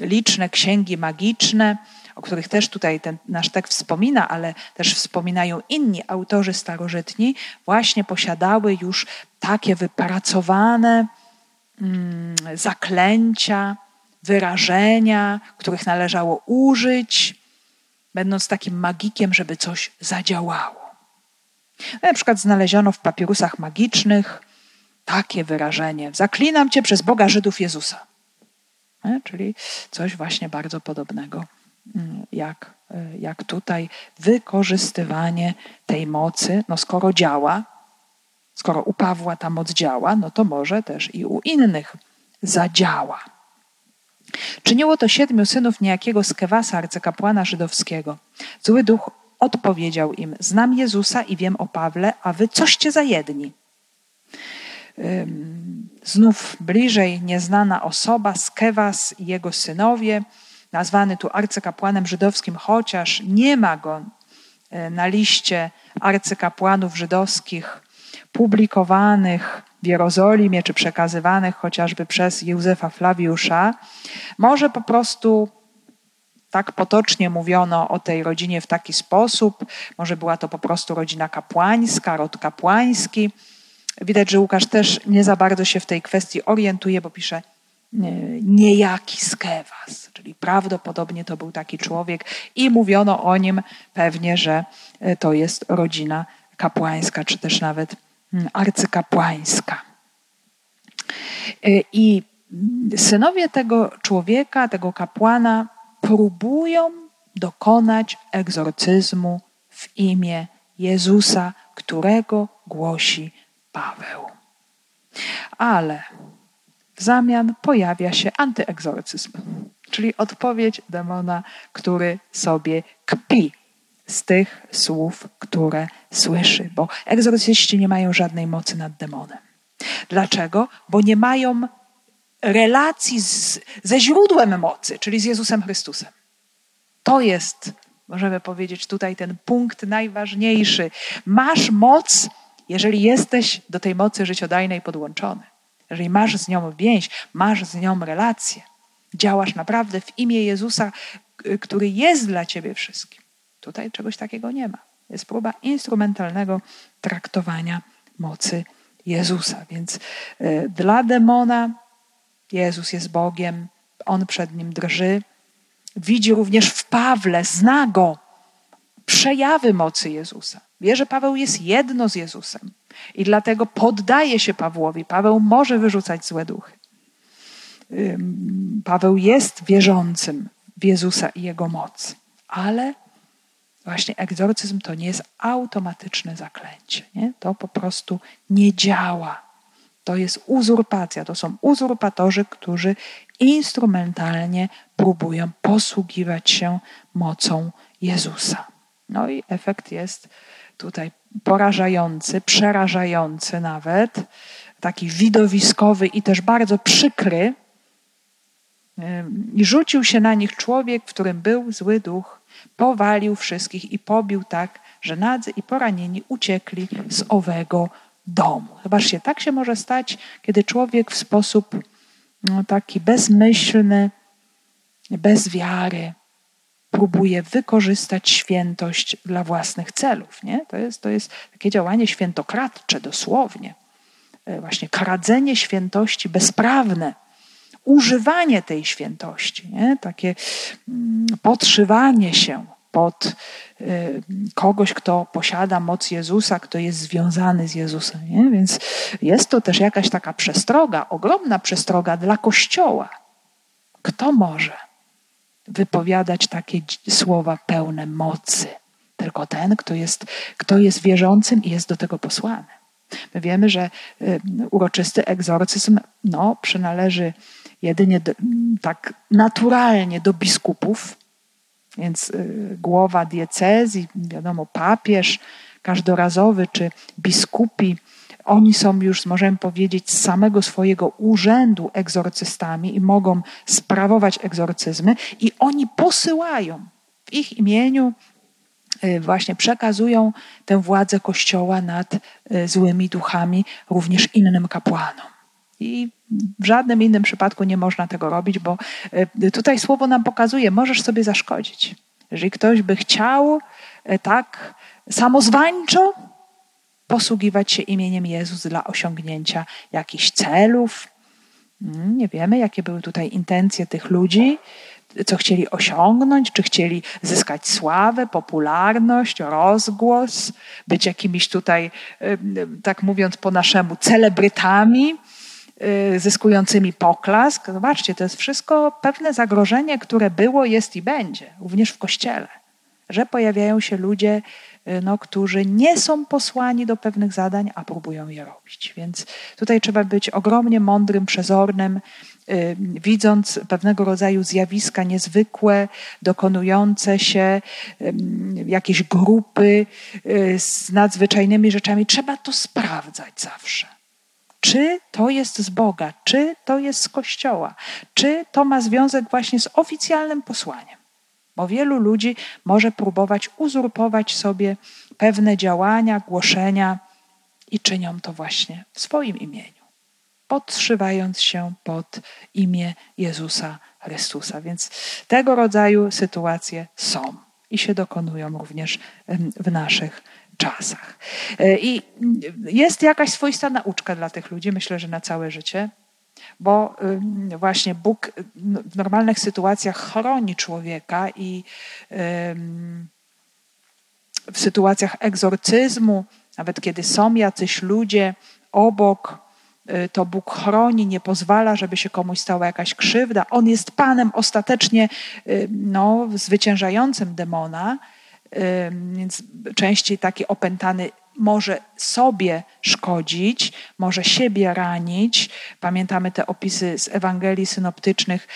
[SPEAKER 2] liczne księgi magiczne, o których też tutaj ten nasz tekst wspomina, ale też wspominają inni autorzy starożytni, właśnie posiadały już takie wypracowane zaklęcia, wyrażenia, których należało użyć, będąc takim magikiem, żeby coś zadziałało. Na przykład znaleziono w papirusach magicznych takie wyrażenie: Zaklinam cię przez Boga Żydów Jezusa. Czyli coś właśnie bardzo podobnego, mm, jak, e, jak tutaj wykorzystywanie tej mocy. No skoro działa, skoro u Pawła ta moc działa, no to może też i u innych zadziała. Czyniło to siedmiu synów niejakiego Skewasa, arcykapłana żydowskiego. Zły duch odpowiedział im: Znam Jezusa i wiem o Pawle, a wy coście za jedni. Znów bliżej nieznana osoba, Skewas i jego synowie, nazwany tu arcykapłanem żydowskim, chociaż nie ma go e, na liście arcykapłanów żydowskich publikowanych w Jerozolimie czy przekazywanych chociażby przez Józefa Flawiusza, może po prostu tak potocznie mówiono o tej rodzinie w taki sposób, może była to po prostu rodzina kapłańska, rod kapłański. Widać, że Łukasz też nie za bardzo się w tej kwestii orientuje, bo pisze niejaki Skewas, czyli prawdopodobnie to był taki człowiek i mówiono o nim pewnie, że e, to jest rodzina kapłańska, czy też nawet arcykapłańska. E, I synowie tego człowieka, tego kapłana, próbują dokonać egzorcyzmu w imię Jezusa, którego głosi Paweł. Ale w zamian pojawia się antyegzorcyzm, czyli odpowiedź demona, który sobie kpi z tych słów, które słyszy, bo egzorcyści nie mają żadnej mocy nad demonem. Dlaczego? Bo nie mają relacji z, ze źródłem mocy, czyli z Jezusem Chrystusem. To jest, możemy powiedzieć, tutaj ten punkt najważniejszy. Masz moc, jeżeli jesteś do tej mocy życiodajnej podłączony. Jeżeli masz z nią więź, masz z nią relację, działasz naprawdę w imię Jezusa, który jest dla ciebie wszystkim. Tutaj czegoś takiego nie ma. Jest próba instrumentalnego traktowania mocy Jezusa. Więc y, dla demona Jezus jest Bogiem, on przed nim drży. Widzi również w Pawle, zna go, przejawy mocy Jezusa. Wie, że Paweł jest jedno z Jezusem i dlatego poddaje się Pawłowi. Paweł może wyrzucać złe duchy. Paweł jest wierzącym w Jezusa i jego moc, ale właśnie egzorcyzm to nie jest automatyczne zaklęcie. Nie? To po prostu nie działa. To jest uzurpacja. To są uzurpatorzy, którzy instrumentalnie próbują posługiwać się mocą Jezusa. No i efekt jest tutaj porażający, przerażający nawet, taki widowiskowy i też bardzo przykry. I rzucił się na nich człowiek, w którym był zły duch, powalił wszystkich i pobił tak, że nadzy i poranieni uciekli z owego domu. Zobaczcie, tak się może stać, kiedy człowiek w sposób no, taki bezmyślny, bez wiary, próbuje wykorzystać świętość dla własnych celów. Nie? To, jest, to jest takie działanie świętokradcze dosłownie. E, właśnie kradzenie świętości bezprawne, używanie tej świętości, nie? takie mm, podszywanie się pod y, kogoś, kto posiada moc Jezusa, kto jest związany z Jezusem. Nie? Więc jest to też jakaś taka przestroga, ogromna przestroga dla Kościoła. Kto może wypowiadać takie słowa pełne mocy? Tylko ten, kto jest, kto jest wierzącym i jest do tego posłany. My wiemy, że y, uroczysty egzorcyzm no, przynależy jedynie do, tak naturalnie do biskupów, więc y, głowa diecezji, wiadomo, papież każdorazowy czy biskupi, oni są już, możemy powiedzieć, z samego swojego urzędu egzorcystami i mogą sprawować egzorcyzmy, i oni posyłają w ich imieniu, y, właśnie przekazują tę władzę Kościoła nad y, złymi duchami również innym kapłanom. I w żadnym innym przypadku nie można tego robić, bo e, tutaj słowo nam pokazuje, możesz sobie zaszkodzić. Jeżeli ktoś by chciał e, tak samozwańczo posługiwać się imieniem Jezus dla osiągnięcia jakichś celów, mm, nie wiemy, jakie były tutaj intencje tych ludzi, co chcieli osiągnąć, czy chcieli zyskać sławę, popularność, rozgłos, być jakimiś tutaj, tak mówiąc po naszemu, celebrytami Y, zyskującymi poklask. Zobaczcie, to jest wszystko pewne zagrożenie, które było, jest i będzie, również w Kościele. Że pojawiają się ludzie, y, no, którzy nie są posłani do pewnych zadań, a próbują je robić. Więc tutaj trzeba być ogromnie mądrym, przezornym, y, widząc pewnego rodzaju zjawiska niezwykłe, dokonujące się, jakieś grupy z nadzwyczajnymi rzeczami. Trzeba to sprawdzać zawsze czy to jest z Boga, czy to jest z Kościoła, czy to ma związek właśnie z oficjalnym posłaniem. Bo wielu ludzi może próbować uzurpować sobie pewne działania, głoszenia i czynią to właśnie w swoim imieniu, podszywając się pod imię Jezusa Chrystusa. Więc tego rodzaju sytuacje są i się dokonują również w naszych czasach. E, I jest jakaś swoista nauczka dla tych ludzi, myślę, że na całe życie, bo właśnie Bóg w normalnych sytuacjach chroni człowieka i w sytuacjach egzorcyzmu, nawet kiedy są jacyś ludzie obok, y, to Bóg chroni, nie pozwala, żeby się komuś stała jakaś krzywda. On jest Panem ostatecznie no, zwyciężającym demona, więc częściej taki opętany może sobie szkodzić, może siebie ranić. Pamiętamy te opisy z Ewangelii synoptycznych,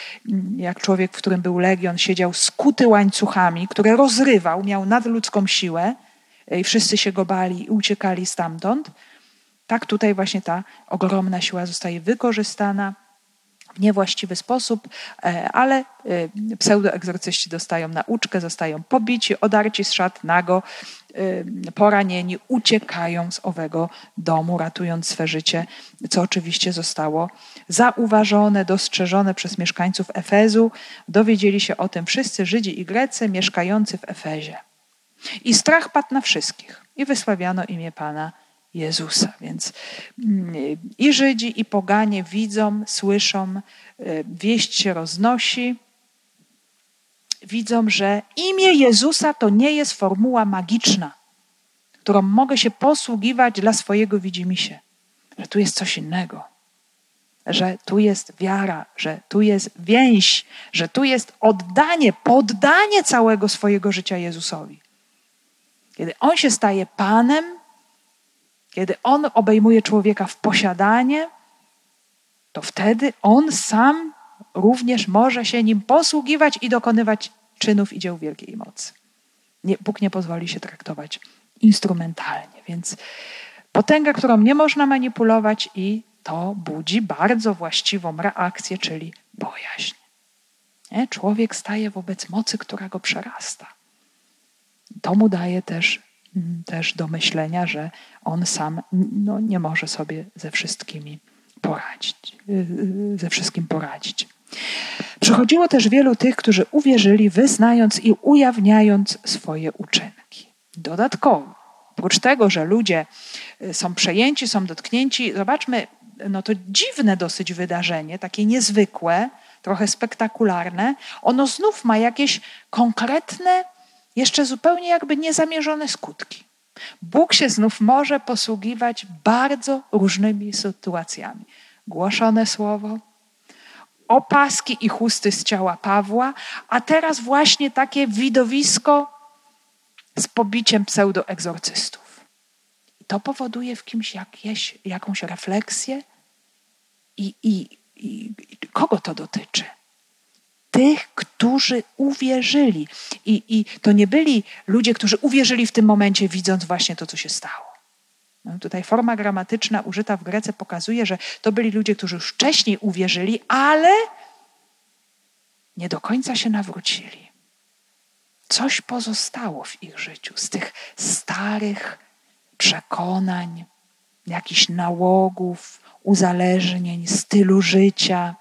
[SPEAKER 2] jak człowiek, w którym był legion, siedział skuty łańcuchami, które rozrywał, miał nadludzką siłę i wszyscy się go bali i uciekali stamtąd. Tak tutaj właśnie ta ogromna siła zostaje wykorzystana w niewłaściwy sposób, e, ale e, pseudoegzorcyści dostają nauczkę, zostają pobici, odarci z szat nago, e, poranieni, uciekają z owego domu, ratując swe życie, co oczywiście zostało zauważone, dostrzeżone przez mieszkańców Efezu. Dowiedzieli się o tym wszyscy Żydzi i Grecy mieszkający w Efezie. I strach padł na wszystkich i wysławiano imię Pana Jezusa. Więc mm, i Żydzi, i poganie widzą, słyszą, y, wieść się roznosi. Widzą, że imię Jezusa to nie jest formuła magiczna, którą mogę się posługiwać dla swojego widzimisię. Że tu jest coś innego. Że tu jest wiara, że tu jest więź, że tu jest oddanie, poddanie całego swojego życia Jezusowi. Kiedy On się staje Panem, kiedy On obejmuje człowieka w posiadanie, to wtedy On sam również może się nim posługiwać i dokonywać czynów i dzieł wielkiej mocy. Nie, Bóg nie pozwoli się traktować instrumentalnie, więc potęga, którą nie można manipulować i to budzi bardzo właściwą reakcję, czyli bojaźń. Nie? Człowiek staje wobec mocy, która go przerasta. To mu daje też też do myślenia, że on sam no, nie może sobie ze wszystkimi poradzić, y, y, ze wszystkim poradzić. Przychodziło też wielu tych, którzy uwierzyli, wyznając i ujawniając swoje uczynki. Dodatkowo, oprócz tego, że ludzie y, są przejęci, są dotknięci, zobaczmy, no to dziwne dosyć wydarzenie, takie niezwykłe, trochę spektakularne, ono znów ma jakieś konkretne jeszcze zupełnie jakby niezamierzone skutki. Bóg się znów może posługiwać bardzo różnymi sytuacjami. Głoszone słowo, opaski i chusty z ciała Pawła, a teraz właśnie takie widowisko z pobiciem pseudoegzorcystów. I to powoduje w kimś jakieś, jakąś refleksję i, i, i kogo to dotyczy tych, którzy uwierzyli. I, I to nie byli ludzie, którzy uwierzyli w tym momencie, widząc właśnie to, co się stało. No, tutaj forma gramatyczna użyta w Grece pokazuje, że to byli ludzie, którzy już wcześniej uwierzyli, ale nie do końca się nawrócili. Coś pozostało w ich życiu z tych starych przekonań, jakichś nałogów, uzależnień, stylu życia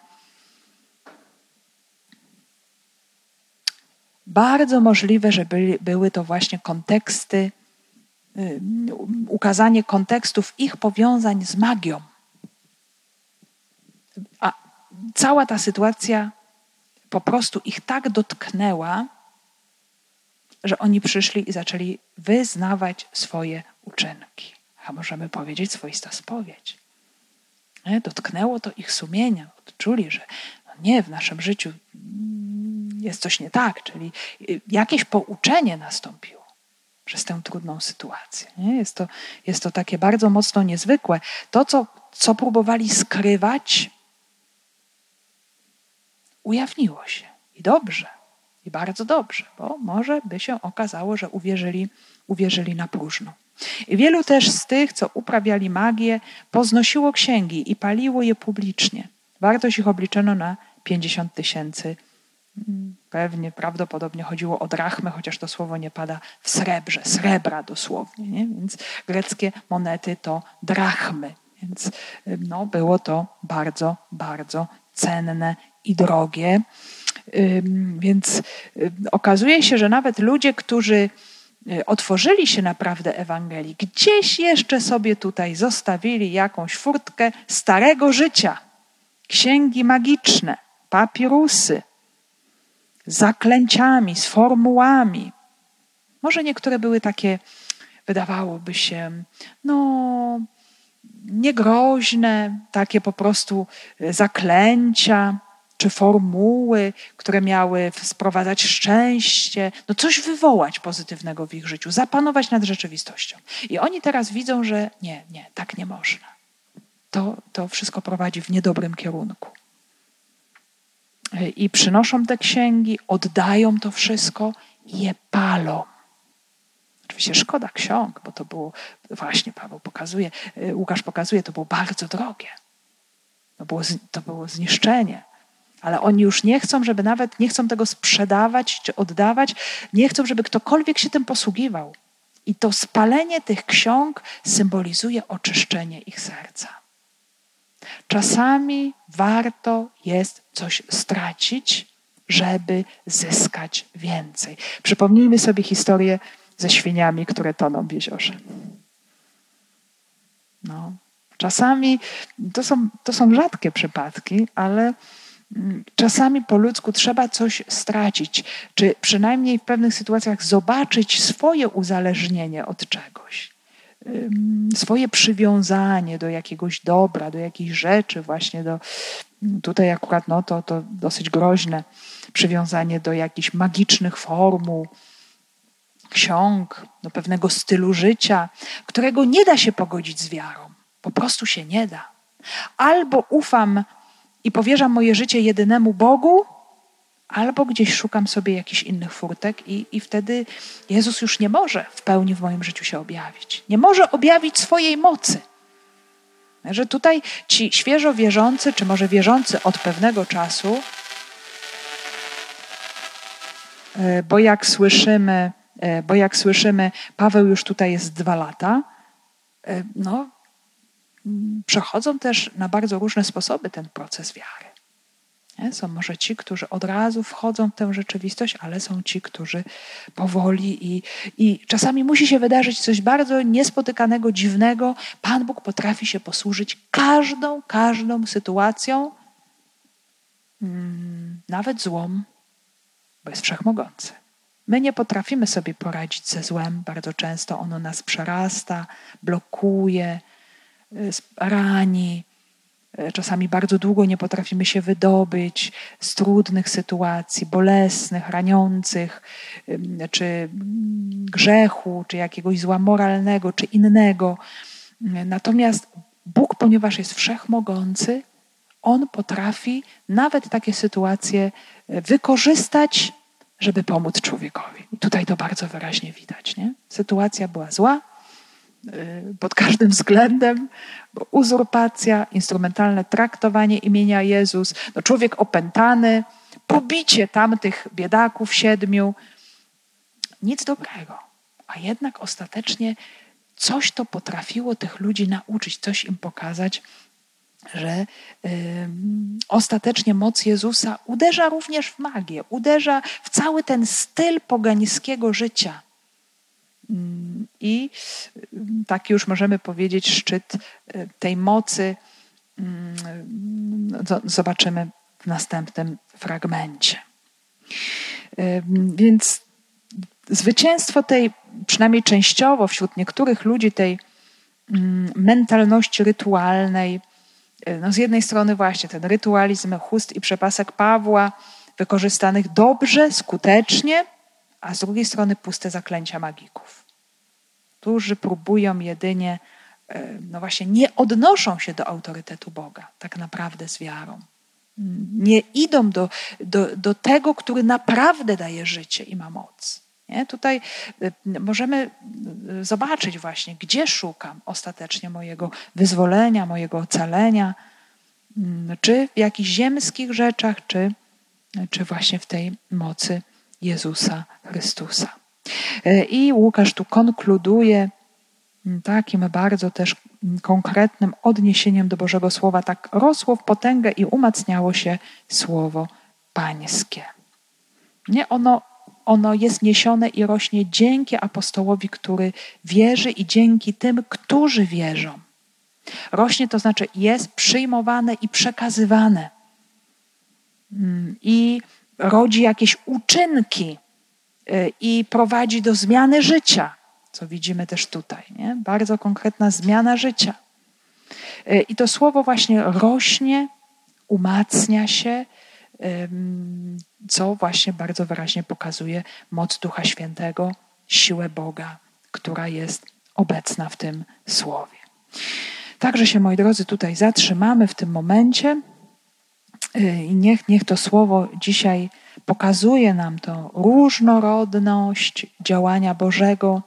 [SPEAKER 2] Bardzo możliwe, że byli, były to właśnie konteksty, y, ukazanie kontekstów ich powiązań z magią. A cała ta sytuacja po prostu ich tak dotknęła, że oni przyszli i zaczęli wyznawać swoje uczynki. A możemy powiedzieć swoista spowiedź. Nie? Dotknęło to ich sumienia. Odczuli, że no nie, w naszym życiu jest coś nie tak, czyli y, jakieś pouczenie nastąpiło przez tę trudną sytuację. Nie? Jest, to, jest to takie bardzo mocno niezwykłe. To, co, co próbowali skrywać, ujawniło się. I dobrze, i bardzo dobrze, bo może by się okazało, że uwierzyli, uwierzyli na próżno. I wielu też z tych, co uprawiali magię, poznosiło księgi i paliło je publicznie. Wartość ich obliczono na 50 tysięcy. Pewnie, prawdopodobnie chodziło o drachmę, chociaż to słowo nie pada w srebrze, srebra dosłownie. Nie? Więc greckie monety to drachmy. Więc no, było to bardzo, bardzo cenne i drogie. Więc okazuje się, że nawet ludzie, którzy y, otworzyli się naprawdę Ewangelii, gdzieś jeszcze sobie tutaj zostawili jakąś furtkę starego życia, księgi magiczne, papirusy, zaklęciami, z formułami. Może niektóre były takie, wydawałoby się, no, niegroźne, takie po prostu zaklęcia czy formuły, które miały sprowadzać szczęście, no coś wywołać pozytywnego w ich życiu, zapanować nad rzeczywistością. I oni teraz widzą, że nie, nie, tak nie można. To, to wszystko prowadzi w niedobrym kierunku. I przynoszą te księgi, oddają to wszystko i je palą. Oczywiście szkoda ksiąg, bo to było, właśnie Paweł pokazuje, Łukasz pokazuje, to było bardzo drogie. To było, to było zniszczenie ale oni już nie chcą, żeby nawet nie chcą tego sprzedawać czy oddawać, nie chcą, żeby ktokolwiek się tym posługiwał. I to spalenie tych ksiąg symbolizuje oczyszczenie ich serca. Czasami warto jest coś stracić, żeby zyskać więcej. Przypomnijmy sobie historię ze świniami, które toną w jeziorze. No. Czasami to są, to są rzadkie przypadki, ale czasami po ludzku trzeba coś stracić, czy przynajmniej w pewnych sytuacjach zobaczyć swoje uzależnienie od czegoś. Swoje przywiązanie do jakiegoś dobra, do jakiejś rzeczy, właśnie do. Tutaj akurat no, to, to dosyć groźne przywiązanie do jakichś magicznych formuł, ksiąg, do pewnego stylu życia, którego nie da się pogodzić z wiarą. Po prostu się nie da. Albo ufam i powierzam moje życie jedynemu Bogu, albo gdzieś szukam sobie jakichś innych furtek, i, i wtedy Jezus już nie może w pełni w moim życiu się objawić. Nie może objawić swojej mocy. Że tutaj ci świeżo wierzący, czy może wierzący od pewnego czasu, e, bo jak słyszymy, e, bo jak słyszymy, Paweł już tutaj jest dwa lata, e, no, przechodzą też na bardzo różne sposoby ten proces wiary. Są może ci, którzy od razu wchodzą w tę rzeczywistość, ale są ci, którzy powoli i, i czasami musi się wydarzyć coś bardzo niespotykanego, dziwnego. Pan Bóg potrafi się posłużyć każdą, każdą sytuacją, mm, nawet złą, bo jest wszechmogący. My nie potrafimy sobie poradzić ze złem, bardzo często ono nas przerasta, blokuje, rani. E, czasami bardzo długo nie potrafimy się wydobyć z trudnych sytuacji, bolesnych, raniących, czy grzechu, czy jakiegoś zła moralnego, czy innego. Natomiast Bóg, ponieważ jest wszechmogący, On potrafi nawet takie sytuacje e, wykorzystać, żeby pomóc człowiekowi. I tutaj to bardzo wyraźnie widać. Nie? Sytuacja była zła, pod każdym względem, bo uzurpacja, instrumentalne traktowanie imienia Jezus, no człowiek opętany, pobicie tamtych biedaków siedmiu, nic dobrego. A jednak ostatecznie coś to potrafiło tych ludzi nauczyć, coś im pokazać, że y, ostatecznie moc Jezusa uderza również w magię, uderza w cały ten styl pogańskiego życia i mm, taki już możemy powiedzieć szczyt e, tej mocy mm, zobaczymy w następnym fragmencie. Więc zwycięstwo tej, przynajmniej częściowo wśród niektórych ludzi, tej mm, mentalności rytualnej, e, no z jednej strony właśnie ten rytualizm chust i przepasek Pawła, wykorzystanych dobrze, skutecznie, a z drugiej strony puste zaklęcia magików, którzy próbują jedynie, e, no właśnie, nie odnoszą się do autorytetu Boga, tak naprawdę z wiarą. Nie idą do, do, do tego, który naprawdę daje życie i ma moc. Nie? Tutaj y, możemy y, zobaczyć właśnie, gdzie szukam ostatecznie mojego wyzwolenia, mojego ocalenia, mm, czy w jakichś ziemskich rzeczach, czy, czy właśnie w tej mocy Jezusa Chrystusa. Y, I Łukasz tu konkluduje mm, takim bardzo też konkretnym odniesieniem do Bożego Słowa. Tak rosło w potęgę i umacniało się Słowo Pańskie. Nie ono ono jest niesione i rośnie dzięki apostołowi, który wierzy i dzięki tym, którzy wierzą. Rośnie to znaczy jest przyjmowane i przekazywane. Mm, I rodzi jakieś uczynki y, i prowadzi do zmiany życia, co widzimy też tutaj. Nie? Bardzo konkretna zmiana życia. Y, I to słowo właśnie rośnie, umacnia się, co właśnie bardzo wyraźnie pokazuje moc Ducha Świętego, siłę Boga, która jest obecna w tym słowie. Także się, moi drodzy, tutaj zatrzymamy w tym momencie i niech, niech to słowo dzisiaj pokazuje nam to różnorodność działania Bożego,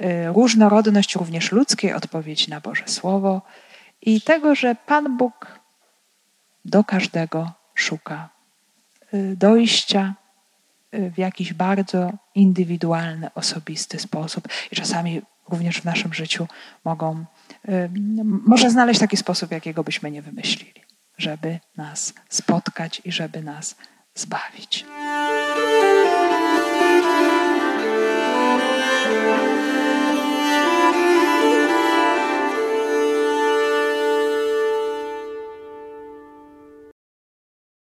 [SPEAKER 2] y, różnorodność również ludzkiej odpowiedzi na Boże Słowo i tego, że Pan Bóg do każdego szuka y, dojścia y, w jakiś bardzo indywidualny, osobisty sposób. I czasami również w naszym życiu mogą, y, może znaleźć taki sposób, jakiego byśmy nie wymyślili, żeby nas spotkać i żeby nas zbawić.